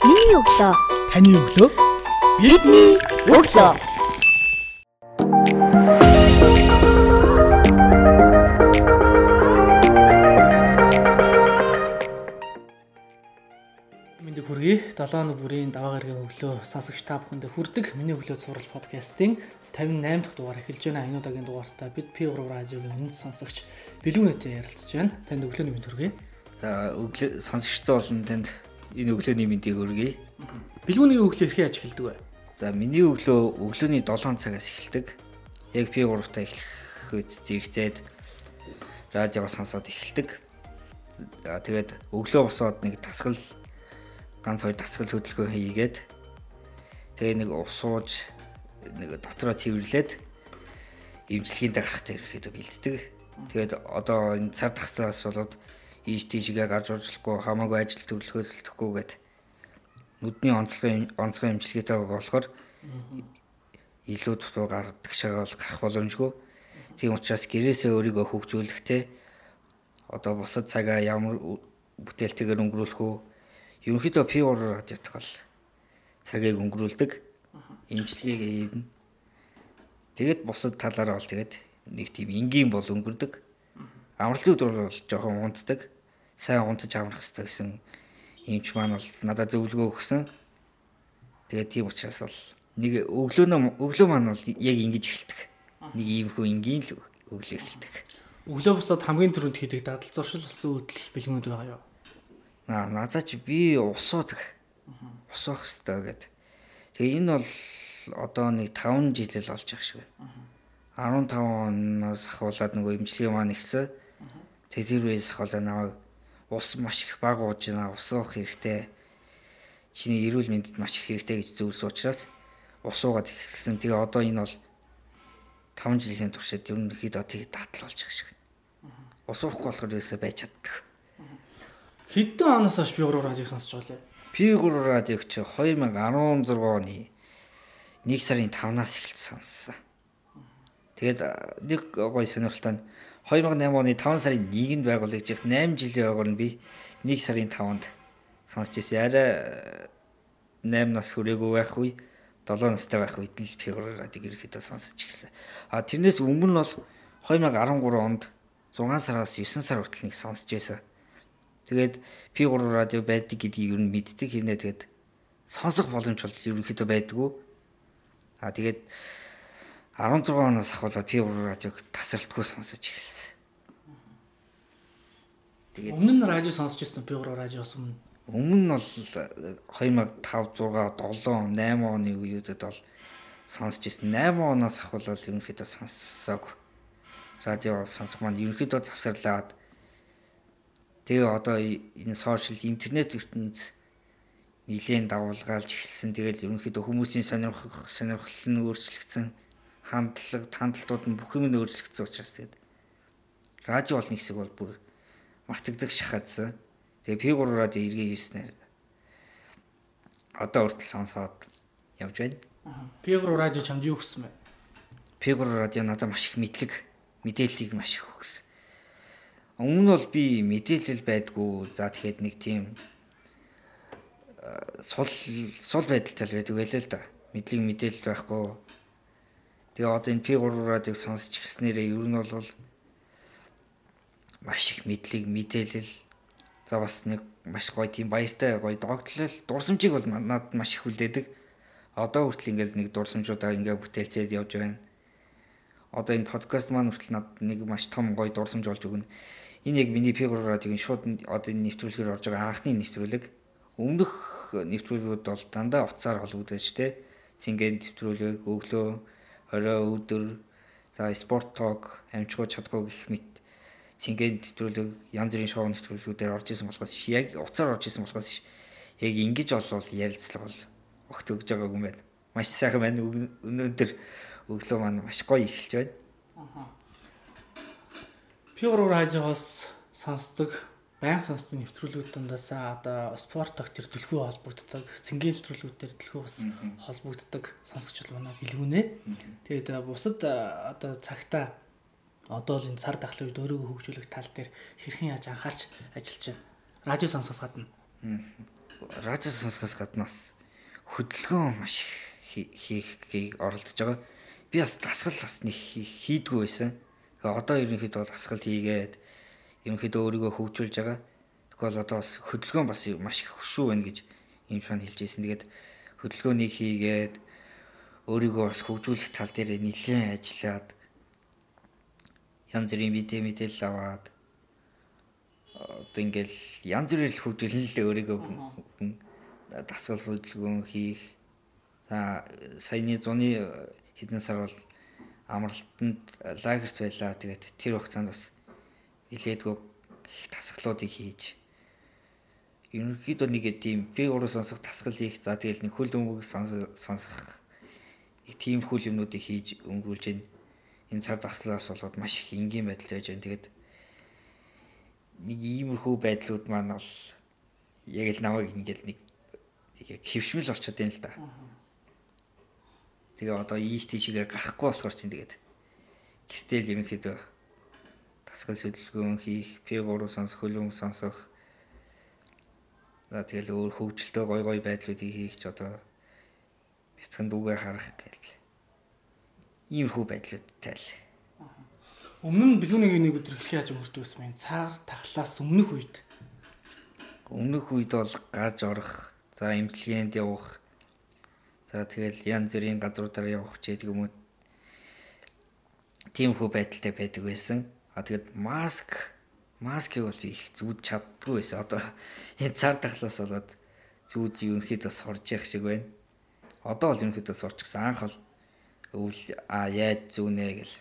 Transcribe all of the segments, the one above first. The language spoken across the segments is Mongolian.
Миний өглөө. Таны өглөө. Бидний өглөө. Мэндийг хүргэе. 7 өнөө бүрийн даваа гарагийн өглөө сонсогч та бүхэнд хүрдэг. Миний өглөө цуврал подкастын 58 дахь дугаар эхэлж байна. Энэ удаагийн дугаартаа бид P3 радиогийн үнэт сонсогч Билгүүнэтэй ярилцж байна. Танд өглөөний мэнд хүргэе. За өглөө сонсогчтой болон танд энэ өглөөний мэндийг хүргэе. Билгүүний өглөө эрхээ аж эхэлдэг бай. За миний өглөө өглөөний 7 цагаас эхэлдэг. Яг би 3-таа эхлэх үз зэрэгцээд радио сонсоод эхэлдэг. Тэгээд өглөө босоод нэг тасгал ганц хоёр тасгал хөдөлгөөн хийгээд тэгээ нэг ус сууж нэг дотроо цэвэрлээд имчилгээндээ гарахтаа ирэхэд бэлддэг. Тэгээд одоо энэ цар тахслаас болоод ийш тийшгээ гарч уржлахгүй хамаагүй ажил төлөвлөхөөсөлдөхгүй нүдний онцлогын онцгой имчилгээтэй болохоор илүү дутуу гардаг шагаа бол гарах боломжгүй. Тийм учраас гэрээсээ өөрийгөө хөгжүүлэхтэй одоо бусад цагаа ямар бүтээлтэйгээр өнгөрүүлэх үү? Ерөнхийдөө P3 радиотг бол цагийг өнгөрүүлдэг. Имчилгээг хийдэн. Тэгэд бусад талаараа бол тэгээд нэг тийм энгийн бол өнгөрдөг. Амралтын өдөр бол жоохон унтдаг. Сайн унтаж амрах хэрэгтэй гэсэн юмч маань бол надад зөвлөгөө өгсөн. Тэгээд тийм учраас бол нэг өглөөнөө өглөө маань бол яг ингэж эхэлдэг. Нэг иймэрхүү энгийн л өглөө эхэлдэг. Өглөө босоод хамгийн түрүүнд хийдэг дадал зуршил болсон үйлдэл бэлгүүнд байгаа юу? Аа надад ч би усуудаг. Усах хэрэгтэй гэд. Тэгээ энэ бол одоо нэг 5 жил л болж байгаа шиг байна. 15 оноос ахуулаад нөгөө имчилгээ маань ихсэн. Тэгээ тэр үеэс ахуулаад намайг ус маш их баг ууж байна. Усах хэрэгтэй. Чиний эрүүл мэндэд маш их хэрэгтэй гэж зөвлөсөн учраас ус уугаад эхэлсэн. Тэгээ одоо энэ бол 5 жилийн туршид ерөнхийдөө тэгээ датал болж байгаа шиг байна. Ус уухгүй болохоор ерөөсөө байж чаддаг. Хэдэн оноос хойш би 3 радиог сонсож байгаа лээ? P3 радиог чи 2016 оны 1 сарын 5-наас эхэлж сонссон. Тэгээд нэг гой сонирхолтой нь 2008 оны 5 сарын 1-нд байгуулагдж 8 жилийн нь би 1 сарын 5-нд сонсч ирсэн. Арай 8 нас хүрээгүй байх үе 7 настай байх үед л P3 радиог ерөөхдөө сонсож ирсэн. А тэрнээс өмнө нь бол 2013 онд 6 сараас 9 сар хүртэл нэг сонсч байсан. Тэгээд P3 радио байдаг гэдгийг юу мэддэг хэрнээ тэгээд сонсох боломж бол ерөнхийдөө байдгүй. Аа тэгээд 16 оноос ахвалаа P3 радиог тасралтгүй сонсож эхэлсэн. Тэгээд өмнө нь радио сонсч ирсэн P3 радиоос өмнө өмнө нь бол 2005 6 7 8 оны үеүүдэд бол сонсч ирсэн. 8 оноос ахвалаа ерөнхийдөө сонссоог. Радио сонсох маань ерөнхийдөө завсарлаад Тэгээ одоо энэ сошиал интернет ертөнц нилээн давуулгаалж эхэлсэн. Тэгэл ерөнхийдөө хүмүүсийн сонирхох сонирхол нь өөрчлөгдсөн. Хандлага, хандлтууд нь бүх юм өөрчлөгдсөн учраас тэгээд радио бол нэг хэсэг бол бүр мартагддаг шахаадсан. Тэгээ P3 радио эргээ хийснээр одоо хүртэл сонсоод явж байна. P3 радио чамд юу өгсөн бэ? P3 радио надад маш их мэдлэг, мэдээллийг маш их өгсөн Өмнө нь бол би мэдээлэл байдгүй. За тэгэхэд нэг тийм сул сул байдалтай л байдаг байлаа л да. Мэдлэг мэдээлэл байхгүй. Тэгээ одоо энэ P3 радиог сонсч гиснээрээ ер нь бол маш их мэдлэг мэдээлэл за бас нэг маш гоё тийм баяртай гоё догтлол дурсамжийг бол надад маш их хүлээдэг. Одоо хүртэл ингээл нэг дурсамжуудаа ингээ бүтээлцээд явж байна. Одоо энэ подкаст маань хүртэл надад нэг маш том гоё дурсамж болж өгнө энэ яг миний P3 радиогийн шууд одоо энэ нэвтрүүлгээр орж байгаа анхны нэвтрүүлэг. Өмнөх нэвтрүүлгүүд бол дандаа утсаар холбогдож тэ. Цингээд нэвтрүүлэг, өглөө, орой, өдөр, за спорт ток, амжигуу чадгуу гэх мэт цингээд нэвтрүүлэг, янз бүрийн шоу нэвтрүүлгүүдээр орж исэн болохоос яг утсаар орж исэн болохоос яг ингэж болвол ярилцлага бол огт өгж байгаагүй юм байна. Маш сайхан байна. Өнөөдөр өглөө маань маш гоё эхэлж байна. Ахаа P3 радиогоос сонсдог баян сонсдог нэвтрүүлгүүд дундаас одоо спорт доктор төлхөө холбогддог, цэнгийн нэвтрүүлгүүдээр төлхөө бас холбогддог сонсогч бол манай билгүнэ. Тэгээд бусад одоо цагта одоо л энэ цар тахлын үед өөрийгөө хөгжүүлэх тал дээр хэрхэн яаж анхаарч ажиллаж байна. Радио сонсоос гадна. радио сонсохоос гаднаас хөдөлгөөн маш их хийхийг оролдож байгаа. Би бас дасгал бас нэг хийдгүй байсан. Одоо ерөнхийдөө дасгал хийгээд ерөнхийдөө өөрийгөө хөгжүүлж байгаа. Тэгвэл одоо бас хөдөлгөөн бас маш их хөшүү байна гэж юм шан хэлж ирсэн. Тэгээд хөдөлгөөнийг хийгээд өөрийгөө бас хөгжүүлэх тал дээр нэлээд ажиллаад янз бүрийн мэдээ мэдээлэл аваад одоо ингээл янз хөгжүүлэн л өөрийгөө хүн дасгал хөдөлгөөн хийх. За саяны зуны хэдэн сар бол амралтанд лагерт байлаа. Тэгээд тэр хугацаанд бас нилээдгүй их тасгалуудыг хийж ерөнхийдөө нэг тийм би өөрөө сонсох тасгал хийх за тэгэл нэг хөл өмг сонсох нэг тиймэрхүү юмнуудыг хийж өнгөрүүлж байна энэ цар тахслаас болоод маш их энгийн байдал байж байна. Тэгээд нэг иймэрхүү байдлууд маань бол яг л намайг ингээл нэг яг хөвшмөл болчиход байна л да. Тэгээ одоо ийш тийшээ гарахгүй болохоор чинь тэгээд гэртэл ерөнхийдөө тасгал сөдөлгөөн хийх, P3 сонсох, хөлөм сонсох. За тэгэл өөр хөгжилтэй гой гой байдлуудыг хийх ч одоо бяцхан дүүгээ харах гэл иймэрхүү байдлуудтай л. Өмнө нь бэлгүүнийг нэг өдөр эхлэх яаж өнгөрдөг байсан юм. Цаар тахлаас өмнөх үед. Өмнөх үед бол гарч орох, за имчилгээнд явах. За тэгэл янз бүрийн газруудаар явах ч гэдэг юм уу. Тиймэрхүү байдалтай байдаг байсан. А тэгэд маск маскыг бол би их зүүд чаддгүй байсан. Одоо энэ цаар тахлаас болоод зүүд ерөнхийдөө сурж явах шиг байна. Одоо бол ерөнхийдөө сурч гисэн анх бол өвл а яаж зүүнэ гэл.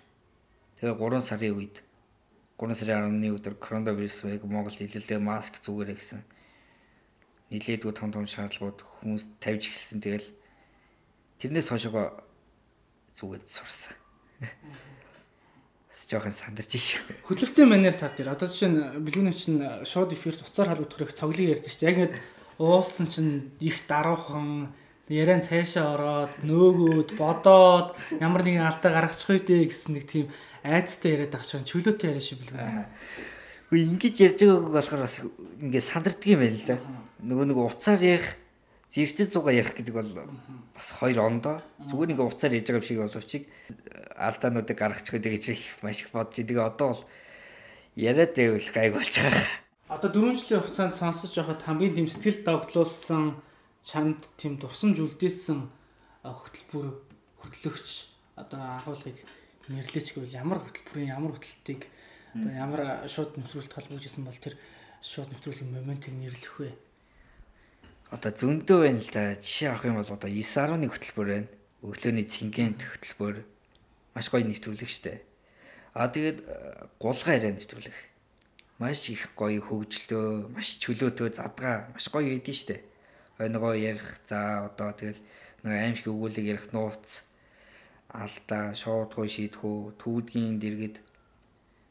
Тэгээ 3 сарын үед 3 сарын 10-ны өдөр коронавирус яг Монголд илэлээ маск зүгээрэй гэсэн нилээдгүй том том шаардлагууд хүмүүс тавьж эхэлсэн. Тэгэл тэрнээс хойшоо зүгээд сурсан. Жоохон сандарч иш. Хөдөлгөөний манер таар дээр одоо жишээ нь бэлгүүний чинь шууд эфирт уцаар халуутгах цоглыг ярьдэн шүү дээ. Яг ингээд уулсан чинь их даруухан яриан цаашаа ороод нөөгөөд бодоод ямар нэгэн алдаа гаргачих үедээ гэсэн нэг тийм айцтай яриад байгаа шиг чөлөөтэй яриа шиг билгүй. Үгүй ингэж ярьж байгааг болохоор бас ингэ сандардаг юм байна л да. Нөгөө нэг уцаар ярих зэрэгцэл зугаа ярих гэдэг бол бас хоёр ондоо. Зүгээр ингээ уцаар ярьж байгаа юм шиг боловч алдаануудыг гаргачих гэж их маш их бодож. Тэгээ одоо бол яриад байвал гайг болж байгаа. Одоо 4 жилийн хугацаанд сонсож байхад хамгийн дэм сэтгэл догтлуулсан чамд тийм дурсамж үлдээсэн хөтөлбөр хөтлөгч одоо агуулгыг нэрлэж гэвэл ямар хөтөлбөрийн ямар хөтөлтийг одоо ямар шууд нэвтрүүлэлт холбогдсон бол тэр шууд нэвтрүүлгийн моментыг нэрлэх вэ? Одоо зөндөө байна л да. Жишээ авах юм бол одоо 9.1 хөтөлбөр байна. Өглөөний цэнгэнт хөтөлбөр маш гоё нэвтрүүлэг штэ. А тэгээд гулгай яриа нэвтрүүлэг. Маш их гоё хөгжлөө, маш чөлөөтэй задгаа, маш гоё байдэн штэ нөгөө ярих за одоо тэгэл нөгөө аимшиг өгүүлэг ярих нууц алдаа шоудгүй шийдхүү түүдгийн дэргэд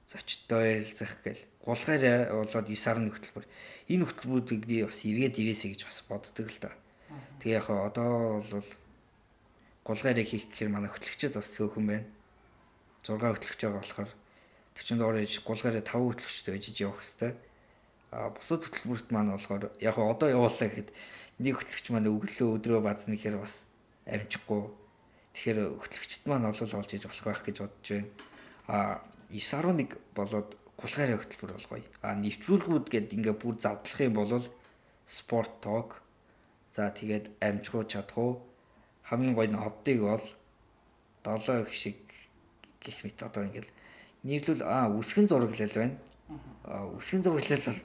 зочдтой ярилцах гэл гулгаараа болоод 9.1 хөтөлбөр энэ хөтөлбөрүүдийг би бас эргээд ирээсэй гэж бас боддог л да. Тэгээ яг одоо бол гулгаараа хийх гэхээр манай хөтлөгчд бас цөөхөн байна. 6 хөтлөгч байгаа болохоор төчөнд орж гулгаараа 5 хөтлөгчтэй байж явах хэвээр. А бусад хөтөлбөрт маань болохоор яг одоо явууллаа гэхэд нэг хөтлөгч маань өглөө өдрөө базна гэхээр бас амжихгүй. Тэгэхээр хөтлөгчд маань олол олж иж болох байх гэж бодож байна. А 9.1 болоод гулгаараа хөтөлбөр болгоё. А нэвтрүүлгүүд гээд ингээ бүр задлах юм бол спорт ток за тэгээд амжихуу чадхуу хамгийн гоё нь оддыг бол 7 их шиг гих мэт одоо ингээл нийлүүл а үсгэн зураглал байна. А үсгэн зураглал бол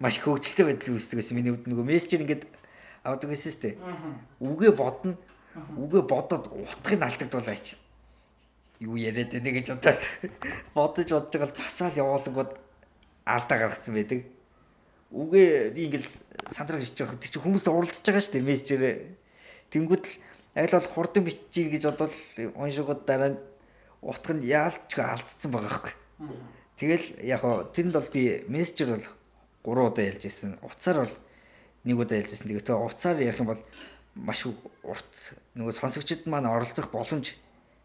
маш хөвгөлтэй байдал үүсдэг гэсэн миний хувьд нөгөө мессежээр ингээд авдаг гэсэн сте. Үгээ бодно. Үгээ бодоод утгыг алдагдуулаач. Юу яриад байна гэж бодоод бодож бодож байгаа засаал явуулангууд алдаа гаргацсан байдаг. Үгээ би ингээл сандрал хийж байгаа. Чи хүмүүст уралдаж байгаа шүү дээ мессежээр. Тэнгүүд л аль бол хурдан бичиж гэж бодвол уншигууд дараа нь утга нь яалч алдсан байгаа байхгүй. Тэгэл яг хоо тэрэнд бол би мессежээр бол 3 удаа ялж ирсэн. Уцаар бол нэг удаа ялжсэн. Тэгээ тэгээ уцаар ярих юм бол маш урт нөгөө сонсогчд маань оролцох боломж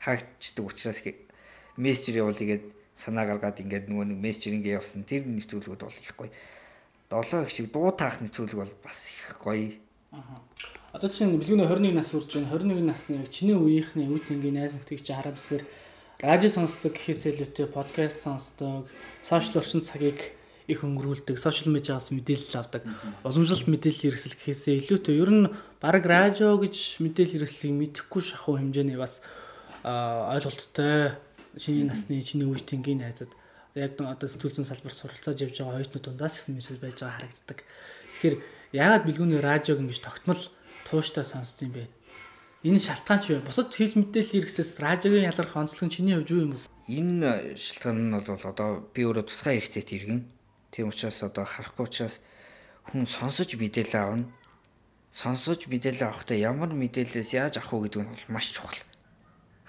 хаагддаг учраас мессежер явуулъя гээд санаа гаргаад ингээд нөгөө нэг мессежер ингээ явсан тэр нэвтрүүлгүүд бол их гоё. 7 их шиг дуу таах нэвтрүүлэг бол бас их гоё. Одоо чинь бэлгүүний 21 нас хүрч байна. 21 насны яг чиний үеийнхний үе тэнгийн найз нөхдөг чи хараад үзэхээр радио сонсдог гэхээс илүүтэй подкаст сонсдог, сошиал орчин цагийг их өнгөрүүлдэг, сошиал медиагаас мэдээлэл авдаг, уламжлалт мэдээлэл хэрэгсэл гэхээсээ илүүтэй ер нь баг радио гэж мэдээлэл хэрэгслийг мэдэхгүй шахуу хэмжээний бас ойлголттой шиний насны чиний үе тэнгийн найзад яг одоо сэтгүүл зүйн салбарт суралцаад явж байгаа оюутнууд дундаас гэсэн мэржил байж байгаа харагддаг. Тэгэхээр яагаад бэлгүүний радиог ингэж тогтмол тууштай сонсд юм бэ? Энэ шалтгаан ч вэ? Бусад хэл мэдээлэл хэрэгсээс радиогийн ялгарх онцлог нь чиний хувьд юу юм бэ? Энэ шалтгаан нь бол одоо би өөрөө тусгай хэрэгцээт иргэн. Тийм учраас одоо харахгүй учраас хүн сонсож мэдээлэл авна. Сонсож мэдээлэл авахдаа ямар мэдээлэлээс яаж авах вэ гэдэг нь бол маш чухал.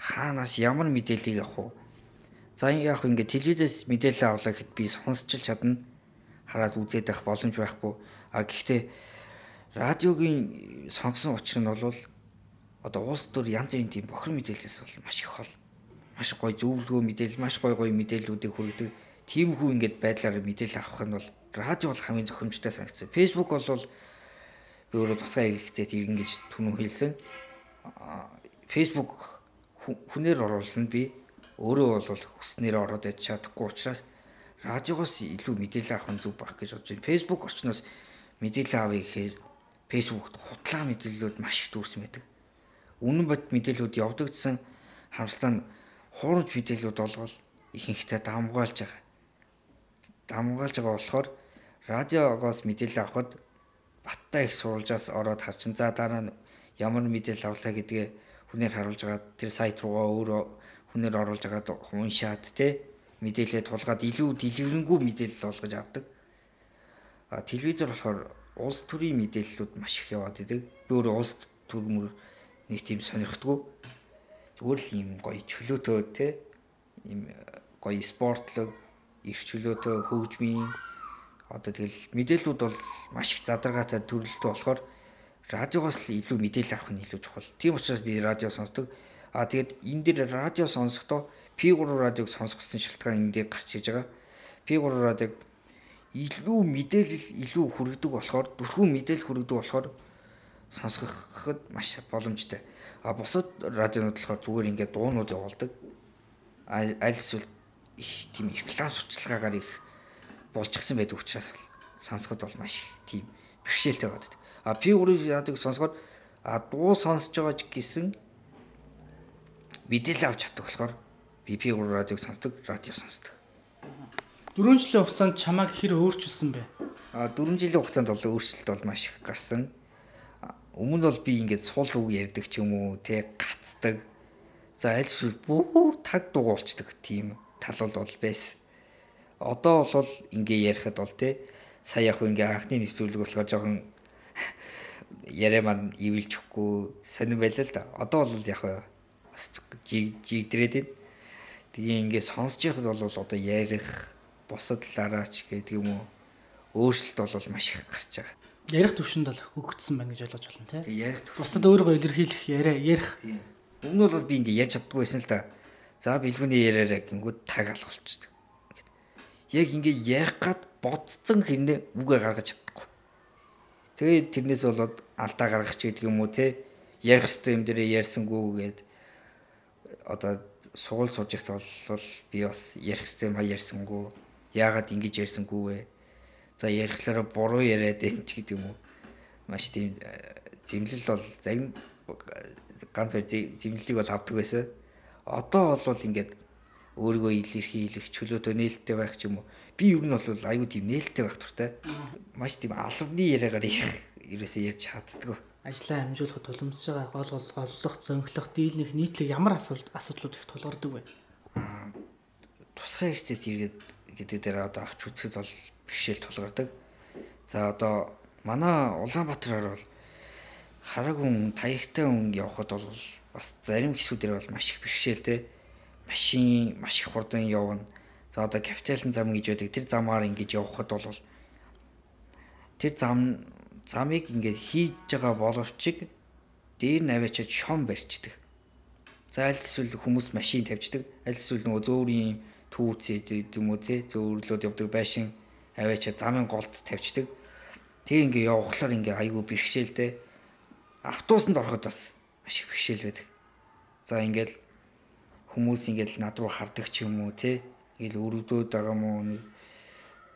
Хаанаас ямар мэдээллийг авах вэ? За яг ингээд телевизээс мэдээлэл авлаа гэхэд би сонсч л чадна. Хараад үзээд байх боломж байхгүй. А гэхдээ радиогийн сонгосон учир нь бол одоо уус төр янз бүрийн тийм бохир мэдээлэлээс бол маш их хол. Маш гоё зөвлөгөө мэдээлэл, маш гоё гоё мэдээллүүдийг хүргэдэг. Тийм хүү ингээд байдлаар мэдээлэл авах нь бол радио бол хамгийн зохимжтой санагдсан. Facebook бол би өөрөө тусгай хэрэгцээт иргэн гэж түнэн хэлсэн. Facebook хүнээр оруулна би өөрөө бол хүснээр ороод яж чадахгүй учраас радиогоос илүү мэдээлэл авах нь зөв байх гэж бодож байна. Facebook орчноос мэдээлэл авъя гэхээр Facebook-т хутлаа мэдээллүүд маш их дүүрсэн байдаг. Үнэн бод мэдээллүүд явдаг гэсэн харамсалтай нь хуурамч мэдээллүүд болгол ихэнхдээ дамгаалж байгаа. Дамгаалж байгаа болохоор радиогоос мэдээлэл авахд баттай их сурвалжаас ороод харчин за дараа нь ямар мэдээлэл авлаа гэдгээ хүнээр харуулж байгаа тэр сайт руугаа өөрөө хүнээр оруулж агаад уншаад те мэдээлэл тулгаад илүү дэлгэрэнгүй мэдээлэл болгож авдаг. А телевизээр болохоор улс төрийн мэдээллүүд маш их яваад идэг. Би өөрөө улс төрмөр нэг тийм сонирхдаггүй. Зүгээр л юм гоё чөлөөтэй те юм гоё спортлог, их чөлөөтэй хөгжмийн одоо тэгэл мэдээллүүд бол маш их задаргаатай төрөлтөө болохоор радиогоос л илүү мэдээлэл авах нь илүү чухал. Тийм учраас би радио сонсдог. А тэгээд энэ дээр радио сонсохдоо P3 радиог сонсгосон шалтгаан энэ дээр гарч иж байгаа. P3 радиог илүү мэдээлэл илүү хүргэдэг болохоор бүрхүү мэдээлэл хүргэдэг болохоор сонсгоход маш боломжтой. А бусад радионууд болохоор зүгээр ингээд дуунууд явуулдаг. Аль эсвэл их тийм реклам сурчлагаагаар их болчихсон байдаг учраас сонсоход бол маш тийм бэрхшээлтэй байдаг. А P3 радиог сонсоход а дуу сонсож байгаа гэсэн мэдээлэл авч чаддаг болохоор би P3 радиог сонсдог, радио сонсдог. 4 жилийн хугацаанд чамайг хэр өөрчилсөн бэ? А 4 жилийн хугацаанд бол өөрчлөлт бол маш их гарсан. Өмнө нь бол би ингээд сул үг ярьдаг ч юм уу, тэ гацдаг. За аль эсвэл бүр таг дугуулцдаг тийм тал бол байсан. Одоо бол ингээ ярихад бол тэ сая яг ингээ анхны нэвтрүүлэг болохоор жоохон яриа маань ивэлж өгөхгүй сонирн байлаа л да. Одоо бол яг бас жигдрээд байна. Тэгээ ингээд сонсож байхад бол одоо ярих бусад талаараач гэдэг юм уу өөрчлөлт бол маш их гарч байгаа. Ярих төвшөнд бол хөгжсөн байна гэж ойлгож байна тийм. Тэгээ ярих Бусдад өөрийгөө илэрхийлэх яриа ярих. Өмнө бол би ингээд ярьж чаддгүй байсан л да. За бэлгүүний яриараа гингүүд таг алгуулчихдаг. Яг ингээд ярих гад бодцсон хэрнээ үгээ гаргаж чадахгүй. Тэгээд тэрнээс болоод алдаа гаргах ч гэдэг юм уу те ярих хэвээр юм дээрээ ярьсангүй гэдэг одоо сугуул сууж ихт бол би бас ярих систем хаяа ярьсангүй. Яагаад ингэж ярьсангүй вэ? За ярихлаараа буруу яриад энэ ч гэдэг юм уу. Маш тийм э, зэмлэл бол загин ганц зэмлэлийг бол авдаг байсан. Одоо бол ингээд өөрийгөө илэрхийлэх чөлөөтэй нээлттэй байх ч юм уу. Би ер нь бол аюу тийм нээлттэй байх туфтай. Маш тийм албаны яриагаар ерөөсөө ярьж чаддгүй ажлаа амжуулахад тулмсж байгаа гол гол голлох, зөнхлөх, дийлнэх нийтлэг ямар асуудлууд их тулгардаг вэ? Тусгай хэрэгцээт иргэд гэдэг дээр одоо авч үзэхэд бол бэрхшээл тулгардаг. За одоо манай Улаанбаатараар бол хараг хүн, таягтай хүн явхад бол бас зарим хэсгүүдээр бол маш их бэрхшээлтэй. Машин маш их хурдан явна. За одоо капиталын зам гэж байдаг. Тэр замаар ингэж явхад бол тэр зам замыг ингээд хийж байгаа боловч дээр наваачаад шом барьцдаг. За аль эсвэл хүмүүс машин тавьждаг. Аль эсвэл нөгөө зөөрийн түүцээд юм уу те зөөрлөд явдаг байшин аваачаа замын голд тавьчихдаг. Тэгээ ингээ явхлаар ингээ айгүй бэрхшээлтэй. Автобусанд ороход бас маш их бэрхшээл байдаг. За ингээл хүмүүс ингээл над руу хардаг ч юм уу те. Ингээл өрөвдөөд байгаа мó нэг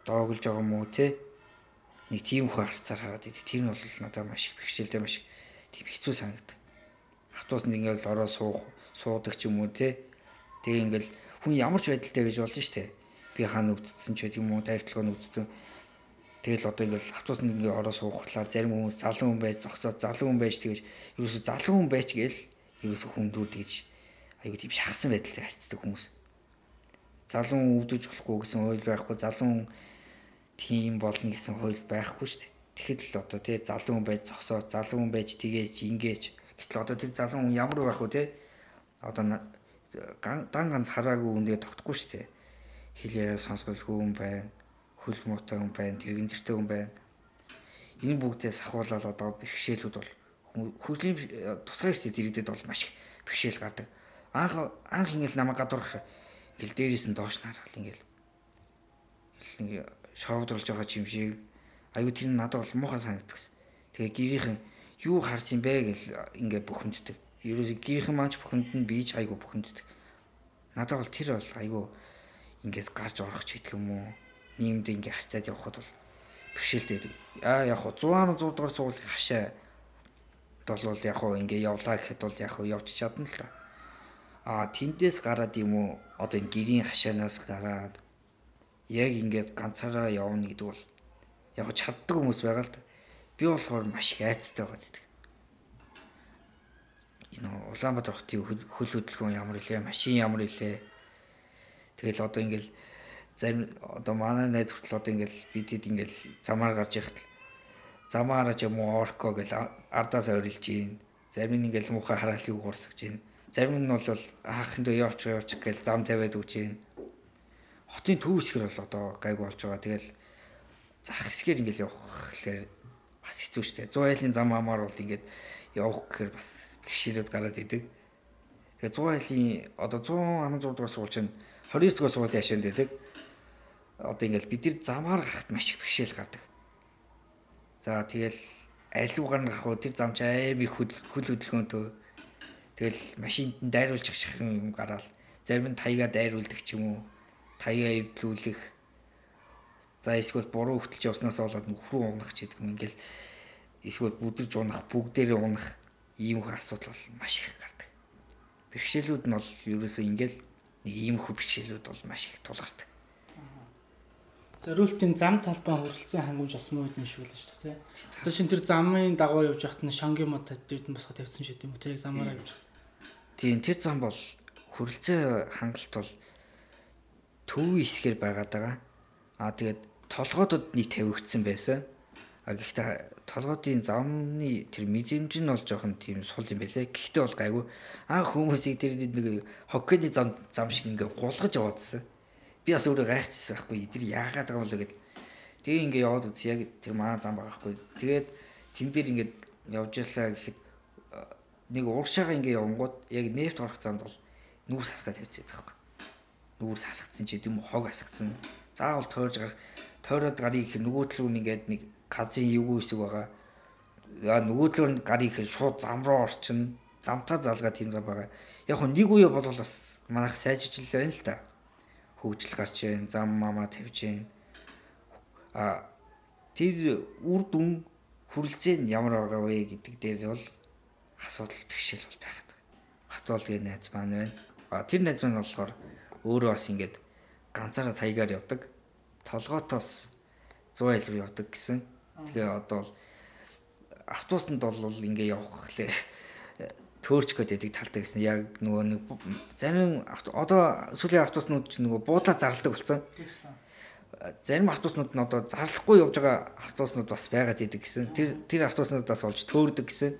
доогөлж байгаа мó те. Нэг тийм хөө харцаар хараад идэв. Тэр нь бол надад маш их бэрхшээлтэй маш тийм хэцүү санагдав. Автобусанд ингээл ороо суух суудаг ч юм уу те. Тэгээ ингээл хүн ямар ч байдалтай байж болж штэ. Би хаана өвдсөн ч гэдэг юм уу, тархилгаа өвдсөн Тэгэл одоо ингээл автобусанд ингээ ороо суухлаар зарим хүмүүс залуу хүн байж зогсоод залуу хүн байж тэгэж ерөөсө залуу хүн байж гээл ерөөсө хүндүүд гэж айгу тийм шахсан байдалтай харьцдаг хүмүүс. Залуу хүн өвдөж болохгүй гэсэн хууль байхгүй, залуу хүн тийм болно гэсэн хууль байхгүй шүү дээ. Тэгэхэд л одоо тий залуу хүн байж зогсоод залуу хүн байж тгээж ingээж гэтэл одоо тэр залуу хүн ямар байх вэ тий одоо дан ганц хараагүй үндэ тогтохгүй шүү дээ. Хэлээрээ сонсголгүй хүн байна хөл муутай хүн байна, тэрэгэн зэртэй хүн байна. Энэ бүгдээс ахуулаад одоо бэрхшээлүүд бол хөгжлийн тусгай хэрэгцээд иргэдэд бол маш их бэрхшээл гардаг. Анх анх ингээл намайг гадуурх ингээл дээрээс нь доош нарахал ингээл ингээл шоогдруулж байгаа юм шиг аюу тэр надад бол муухай санагддаг. Тэгээ гэрийнхэн юу харсан бэ гэл ингээ бухимддаг. Ерөөсө гэрийнхэн маань ч бухимдна би ч айгу бухимддаг. Надад бол тэр бол айгу ингээд гарч орох ч гэдэг юм уу нийгэмд ингээ харьцаад явхад бол бэрхшээлтэй. Аа яг хуу 100 100 дугаар сургуулийн хашаа бол яг хуу ингээ явлаа гэхэд бол яг хуу явж чадна л та. Аа тэндээс гараад юм уу одоо энэ гэрийн хашаанаас гараад яг ингээд ганцаараа явна гэдэг бол яг чаддаг хүмүүс байгаа л да. Би болохоор маш их айцтай байгаа гэдэг. Энэ Улаанбаатар хотын хөл хөдөлгөөн ямар илээ, машин ямар илээ. Тэгэл одоо ингээл зарим одоо манай найз хүртэл одоо ингээл бидэд ингээл замаар гарч яхад замаараа ч юм уу орко гэл ардаас орилж гин зарим нь ингээл муухай хараалтыг гурсгаж гин зарим нь бол аахын дөө явууч явууч гэл зам тавиад гин хотын төв хэсгэр бол одоо гайг болж байгаа. Тэгэл зах хэсгээр ингээл явах гэхээр бас хэцүү шттэ 100 айлын зам амаар бол ингээд явах гэхээр бас бэрхшээлүүд гараад идэг. Тэгээ 100 айлын одоо 116 дугаар суулж чинь 29 дугаар суулын хашаанд байдаг. Одоо ингээл бид нар замаар гарахт маш их бэрхшээл гардаг. За тэгэл аливуугаар нь гарах уу тэр зам чи аймаг хөл хөдөлгөөнтөө тэгэл машинд нь дайруулж гэх юм гараал зарим нь таяга дайруулдаг ч юм уу таяга эвдлүүлэх за эсвэл буруу хөтөлж явснаас болоод нөхрөө унах ч гэдэг юм ингээл эсвэл бүдэрж унах бүгдээрээ унах ийм их асуудал бол маш их гардаг. Бэрхшээлүүд нь бол ерөөсөө ингээл нэг ийм их бэрхшээлүүд бол маш их тулгардаг. Зориултын зам талбай хөрөлцөн хангамж бас муу гэдэг шиг л шүү дээ. Одоо шин тэр замын дагуу явж байхад нь шангийн мод тавьд босгоо тавьсан шүү дээ. Тэр замаараа явж байхад. Тийм тэр зам бол хөрөлцөө хангалт бол төвийн хэсгээр байгаад байгаа. Аа тэгээд толгоодод нэг тавигдсан байсан. А гэхдээ толгоодын замны тэр мэдрэмж нь бол жоохон тийм сул юм байлээ. Гэхдээ бол гайгүй. Анх хүмүүсийг тэр нэг хоккейний зам зам шиг ингээ гулгаж яваадсан би бас өөрөө гайхчихсан байхгүй тэр яагаад байгаа юм бэ гэд тэгээ ингээ яваад үз яг тэр маа зам байхгүй тэгээд тэн дээр ингээ явж ялаа гэхэд нэг урагшаага ингээ явангууд яг нефт орох замд бол нүүрс хасгаа тавьчихсан байхгүй. Нүүрс хасагдсан ч гэдэм үү хог хасагдсан. Заавал тойрж гар тойроод гарыг их нөгөө төлөв нь ингээд нэг газрын эвгүй хэсэг байгаа. Аа нөгөө төлөв нь гарыг их шууд зам руу орчин. Замтаа залгаа тийм зам байгаа. Яг хөө нэг үе бол бас манайх сайжжилж байна л та. Хөгжил гарч байна, зам мамаа тавьж байна. Аа тэр үр дүн хүрэлцээ нь ямар байгаа вэ гэдэг дээр бол асуудал бэрхшээл бол байгаад байгаа. Хатуулгийн найз маань байна. А тэр найз маань болохоор өөрөө бас ингээд ганцаараа таягаар явдаг. Толгоотоос 100 айл руу явдаг гэсэн. Тэгээ одоо автобусанд бол ингээ явах гэхлээр төөрч гэдэг талтай гэсэн яг нөгөө нэг зарим одоо сүүлийн автобуснууд ч нөгөө буудлаа зарладаг болсон. Зарим автобуснууд нь одоо зарлахгүй явж байгаа автобуснууд бас байгаад идэг гэсэн. Тэр тэр автобуснуудаас олж төөрдөг гэсэн.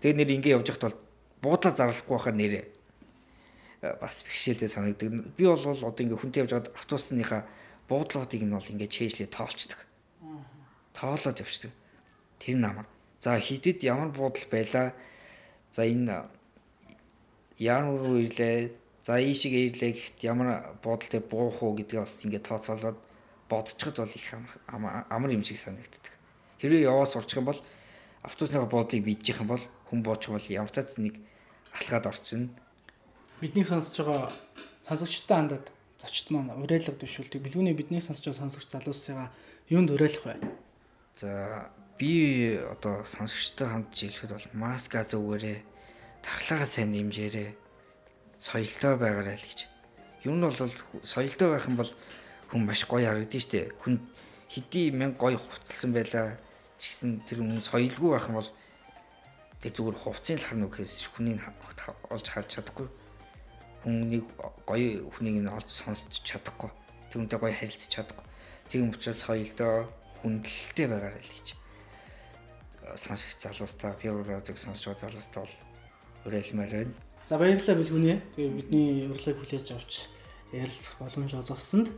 Тэгээ нэр ингэ явж байхад бол буудлаа зарлахгүй байхаар нэрээ бас бэрхшээлтэй санагддаг. Би бол одоо ингээ хүнтэй явж байгаад автобусныхаа буудлуудыг нь бол ингээ чэйжлээ тоолцдог. Тоолоод явчихдаг. Тэр намар. За хидэд ямар буудал байлаа За энэ яан руу ирлээ. За ийшиг ирлээ гэхэд ямар буудалтай буух уу гэдгээ бас ингээд тооцоолоод бодцоход бол их амар юм шиг санагддаг. Хэрвээ яваа сурчих юм бол автобусныхаа буудлыг бийжих юм бол хүн буучих бол ямар ч цэцнийг алхаад орчихно. Бидний сонсож байгаа сонсогчтой хандаад зочд маань уриалга дэвшүүлдэг. Билгүүний бидний сонсож байгаа сонсогч залуусыгаа юунд уриалах вэ? За би одоо сонсогчтой хамт жилэхэд бол маска зүгээрээ тархлагаа сайн нэмжээрээ соёлтой байгаарай л гэж. Юу нь бол соёлтой байх юм бол хүн маш гоё харагдаж штэ. Хүн хэдий мянга гоё хувцалсан байлаа ч гэсэн тэр хүн соёлгүй байх юм бол тэр зүгээр хувцсыг л харна гэхээс хүнийг олж харж чадахгүй. Хүнийг гоё хүнийг нь олж сонсч чадахгүй. Тэрнтэй гоё харилцаж чадахгүй. Тийм учраас соёлдоо хүндлэлтэй байгаарай л гэж сонсогч залуустаа пиуродыг сонсож байгаа залуустаа бол уриалмаар байна. За баярлалаа билгүнээ. Тэгээ бидний урилгыг хүлээж авч ярилцах боломж олгосонд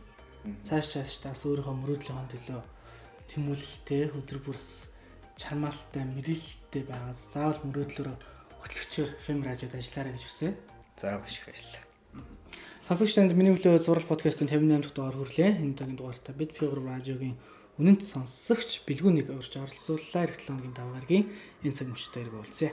цааш цааш тас өөрийнхөө мөрөөдлийн төлөө тэмүүлэлтэй өдөр бүр бас чармаалтай мэрэлттэй байгаад заавал мөрөөдлөөр хөтлөгчөөр FM радиод ажиллаарай гэж хүсье. За маш их баярлалаа. Сонсогч танд миний өглөө зураг подкастын 58 дахь дугаар хүрлээ. Энэ удаагийн дугаартаа бид Pure радиогийн үнэнт сонсогч бэлгүүнийг урьж оролцууллаа. Эх 7 өдрийн давгаргийн энэ цаг мөчтэй иргэ уулзъя.